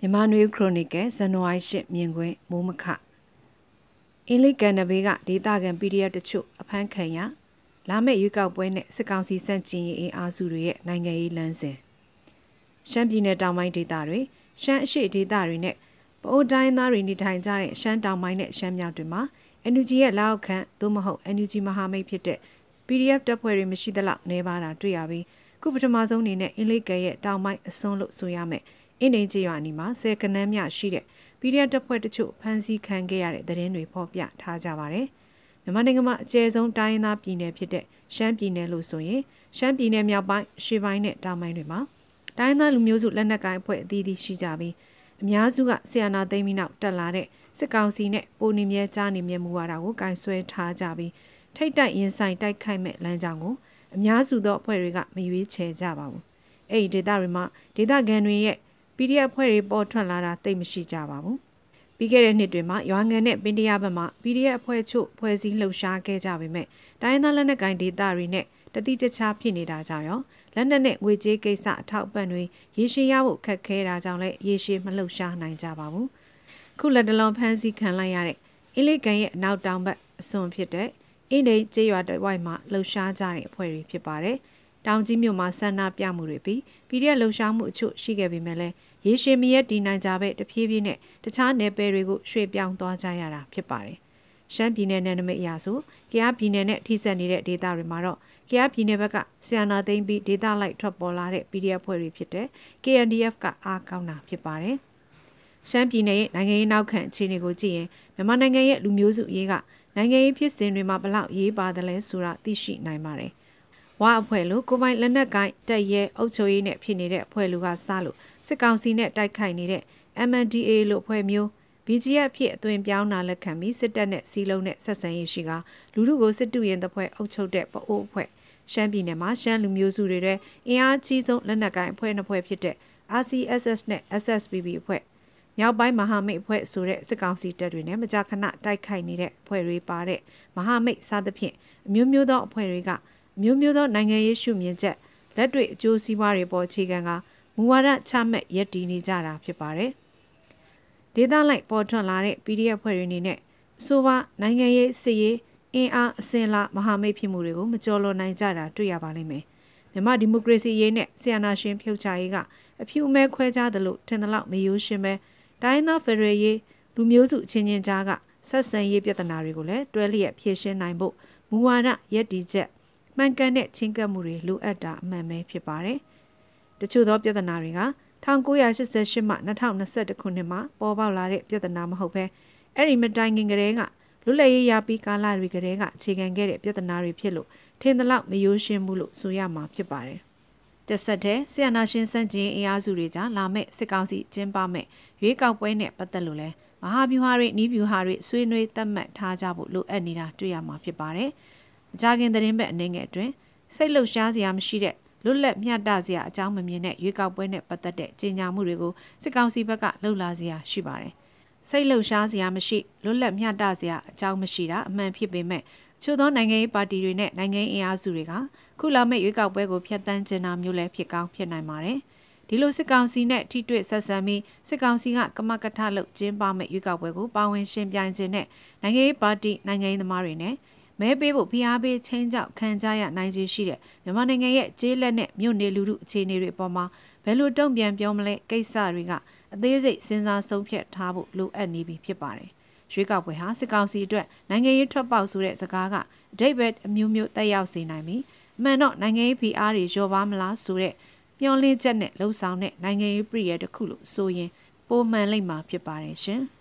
မြန်မာနွေခရိုနီကယ်ဇန်နဝါရီ၈မြင်ကွင်းမိုးမခအင်းလိကန်နဘေးကဒေတာကန် PDF တချို့အဖမ်းခံရလာမယ့်ရွေးကောက်ပွဲနဲ့စစ်ကောင်စီစန့်ကျင်ရေးအင်အားစုတွေရဲ့နိုင်ငံရေးလမ်းစဉ်ရှမ်းပြည်နယ်တောင်ပိုင်းဒေသတွေရှမ်းအရှေ့ဒေသတွေနဲ့ပအိုးတိုင်းသားတွေနေထိုင်ကြတဲ့ရှမ်းတောင်ပိုင်းနဲ့ရှမ်းမြောက်တွေမှာ NUG ရဲ့လက်အောက်ခံသို့မဟုတ် NUG မဟာမိတ်ဖြစ်တဲ့ PDF တပ်ဖွဲ့တွေမရှိသလောက်နေပါတာတွေ့ရပြီးခုပထမဆုံးအနေနဲ့အင်းလိကယ်ရဲ့တောင်ပိုင်းအစွန်းလို့ဆိုရမယ် အင်းဒိန်ကျေးရွာနီမှာဆယ်ကနန်းမြရှိတဲ့ PDF တပ်ဖွဲ့တချို့ဖမ်းဆီးခံခဲ့ရတဲ့သတင်းတွေဖော်ပြထားကြပါတယ်။မြန်မာနိုင်ငံမှာအကျယ်ဆုံးတိုင်းရင်းသားပြည်နယ်ဖြစ်တဲ့ရှမ်းပြည်နယ်လို့ဆိုရင်ရှမ်းပြည်နယ်မြောက်ပိုင်းရှေ့ပိုင်းနဲ့တောင်ပိုင်းတွေမှာတိုင်းသားလူမျိုးစုလက်နက်ကိုင်အဖွဲ့အသီးသီးရှိကြပြီးအများစုကဆီယနာသိမ်းပြီးနောက်တက်လာတဲ့စစ်ကောင်စီနဲ့ပိုနေမြဲကြားနေမြဲမူဝါဒကိုကင်ဆွဲထားကြပြီးထိတ်တိုက်ရင်ဆိုင်တိုက်ခိုက်မဲ့လမ်းကြောင်းကိုအများစုသောအဖွဲ့တွေကမရွေးချယ်ကြပါဘူး။အဲ့ဒီဒေသတွေမှာဒေသခံတွေရဲ့ PDF ဖွဲ့တွေပေါ်ထွက်လာတာသိမရှိကြပါဘူး။ပြီးခဲ့တဲ့နှစ်တွေမှာရွာငံနဲ့ပင်တရဘက်မှာ PDF အဖွဲ့ချို့ဖွဲ့စည်းလှုပ်ရှားခဲ့ကြပေမဲ့တိုင်းသားလက်နက်ကိုင်ဒေသတွေနဲ့တတိတခြားဖြစ်နေတာကြောင့်ရောလက်နက်နဲ့ငွေကြေးကိစ္စအထောက်အပံ့တွေရေရှည်ရဖို့ခက်ခဲတာကြောင့်လည်းရေရှည်မလှုပ်ရှားနိုင်ကြပါဘူး။ခုလက်တလုံးဖမ်းဆီးခံလိုက်ရတဲ့အင်းလေးကန်ရဲ့အနောက်တောင်ဘက်အစွန်ဖြစ်တဲ့အင်းဒိန်ကျေးရွာတဝိုက်မှာလှုပ်ရှားကြတဲ့အဖွဲ့တွေဖြစ်ပါတယ်။ တောင်ကြီးမြို့မှာဆန္ဒပြမှုတွေပြီး PDF လှုပ်ရှားမှုအချို့ရှိခဲ့ပေမဲ့လည်းရေရှည်မရက်တည်နိုင်ကြပဲတဖြည်းဖြည်းနဲ့တခြားနယ်ပယ်တွေကိုရွှေ့ပြောင်းသွားကြရတာဖြစ်ပါတယ်။ရှမ်းပြည်နယ်နယ်နိမိတ်အရာဆိုကယားပြည်နယ်နဲ့ထိစပ်နေတဲ့ဒေသတွေမှာတော့ကယားပြည်နယ်ဘက်ကဆီယနာသိမ့်ပြီးဒေသလိုက်ထွက်ပေါ်လာတဲ့ PDF ဖွဲ့တွေဖြစ်တဲ့ KNDF ကအားကောင်းတာဖြစ်ပါတယ်။ရှမ်းပြည်နယ်ရဲ့နိုင်ငံရေးနောက်ခံအခြေအနေကိုကြည့်ရင်မြန်မာနိုင်ငံရဲ့လူမျိုးစုအရေးကနိုင်ငံရေးဖြစ်စဉ်တွေမှာဘလောက်ရေးပါတယ်လဲဆိုတာသိရှိနိုင်ပါတယ်။ ဝါအဖွဲ့လို့ကိုပိုင်လက်နက်ကိုင်တက်ရဲအုပ်ချုပ်ရေးနဲ့ဖြစ်နေတဲ့အဖွဲ့လူကစားလို့စစ်ကောင်စီနဲ့တိုက်ခိုက်နေတဲ့ MNDA လို့ဖွဲ့မျိုး BGF ဖြစ်အသွင်ပြောင်းတာလက်ခံပြီးစစ်တပ်နဲ့စီလုံးနဲ့ဆက်ဆံရေးရှိကလူလူကိုစစ်တူရင်တဲ့ဖွဲ့အုပ်ချုပ်တဲ့ပအိုးအဖွဲ့ရှမ်းပြည်နယ်မှာရှမ်းလူမျိုးစုတွေတဲ့အင်အားကြီးဆုံးလက်နက်ကိုင်အဖွဲ့နှစ်ဖွဲ့ဖြစ်တဲ့ RCSS နဲ့ SSPB အဖွဲ့မြောက်ပိုင်းမဟာမိတ်အဖွဲ့ဆိုတဲ့စစ်ကောင်စီတပ်တွေနဲ့မကြာခဏတိုက်ခိုက်နေတဲ့အဖွဲ့တွေပါတဲ့မဟာမိတ်စသဖြင့်အမျိုးမျိုးသောအဖွဲ့တွေက အမျိုးမျိုးသောနိုင်ငံရေးရှုမြင်ချက်လက်တွေ့အကျိုးစီးပွားတွေပေါ်အခြေခံကမူဝါဒချမှတ်ရည်တည်နေကြတာဖြစ်ပါတယ်။ဒေသလိုက်ပေါ်ထွက်လာတဲ့ PDF ဖွဲ့တွေအနေနဲ့ဆိုပါနိုင်ငံရေးစစ်ရေးအင်အားအစင်လာမဟာမိတ်ဖြစ်မှုတွေကိုမကြော်လွန်နိုင်ကြတာတွေ့ရပါလိမ့်မယ်။မြန်မာဒီမိုကရေစီရေးနဲ့ဆီယနာရှင်ဖြုတ်ချရေးကအဖြူအမဲခွဲခြားသလိုထင်သလောက်မယိုးရှင်းပဲတိုင်းသားဖက်ဒရယ်ရေးလူမျိုးစုချင်းချင်းကြားကဆက်ဆံရေးပြဿနာတွေကိုလည်းတွဲလျက်ဖြေရှင်းနိုင်ဖို့မူဝါဒရည်တည်ချက် မှန်ကန်တဲ့ချင်းကပ်မှုတွေလိုအပ်တာအမှန်ပဲဖြစ်ပါတယ်။တချို့သောပြဿနာတွေက1988မှ2021ခုနှစ်မှာပေါ်ပေါက်လာတဲ့ပြဿနာမဟုတ်ဘဲအဲ့ဒီမတိုင်ခင်ကတည်းကလွတ်လပ်ရေးရပြီးကာလတွေကတည်းကအခြေခံခဲ့တဲ့ပြဿနာတွေဖြစ်လို့ထင်သလောက်မယိုးရှင်းဘူးလို့ဆိုရမှာဖြစ်ပါတယ်။တက်ဆက်တဲ့ဆီယနာရှင်စန့်ကျင်အင်အားစုတွေကြားလာမဲ့စစ်ကောင်စီကျင်းပမဲ့ရွေးကောက်ပွဲနဲ့ပတ်သက်လို့လဲမဟာဗျူဟာတွေနီးဗျူဟာတွေဆွေးနွေးသတ်မှတ်ထားကြဖို့လိုအပ်နေတာတွေ့ရမှာဖြစ်ပါတယ်။ အကြခင်သတင်းပဲအနေငယ်အတွင်းစိတ်လှုပ်ရှားစရာမရှိတဲ့လွတ်လပ်မျှတစရာအကြောင်းမမြင်တဲ့ရွေးကောက်ပွဲနဲ့ပတ်သက်တဲ့ကြေညာမှုတွေကိုစစ်ကောင်စီဘက်ကလှုပ်လာစရာရှိပါတယ်။စိတ်လှုပ်ရှားစရာမရှိလွတ်လပ်မျှတစရာအကြောင်းမရှိတာအမှန်ဖြစ်ပေမဲ့ချို့သောနိုင်ငံရေးပါတီတွေနဲ့နိုင်ငံရေးအင်အားစုတွေကခုလာမယ့်ရွေးကောက်ပွဲကိုဖျက်ဆီးကျင်းတာမျိုးလည်းဖြစ်ကောင်းဖြစ်နိုင်ပါတယ်။ဒီလိုစစ်ကောင်စီနဲ့ထိတွေ့ဆက်ဆံပြီးစစ်ကောင်စီကကမကထလုပ်ကျင်းပမဲ့ရွေးကောက်ပွဲကိုပါဝင်ရှင်ပြိုင်ခြင်းနဲ့နိုင်ငံရေးပါတီနိုင်ငံရေးသမားတွေနဲ့ မဲပေးဖို့ဖိအားပေးချင်းကြောက်ခံကြရနိုင်ခြေရှိတဲ့မြန်မာနိုင်ငံရဲ့ကျေးလက်နဲ့မြို့နေလူထုအခြေအနေတွေအပေါ်မှာဘယ်လိုတုံ့ပြန်ပြောမလဲကိစ္စတွေကအသေးစိတ်စဉ်းစားဆုံးဖြတ်ထားဖို့လိုအပ်နေပြီဖြစ်ပါတယ်။ရွေးကောက်ပွဲဟာစစ်ကောင်စီအတွက်နိုင်ငံရေးထွက်ပေါက်ဆိုတဲ့စကားကအတိတ်ပဲအမျိုးမျိုးတက်ရောက်စေနိုင်ပြီးအမှန်တော့နိုင်ငံရေးဖိအားတွေလျော့ပါမလားဆိုတဲ့မျှော်လင့်ချက်နဲ့လှုံ့ဆော်တဲ့နိုင်ငံရေးပြည်ရတစ်ခုလို့ဆိုရင်ပုံမှန်လိမ့်မှာဖြစ်ပါတယ်ရှင်။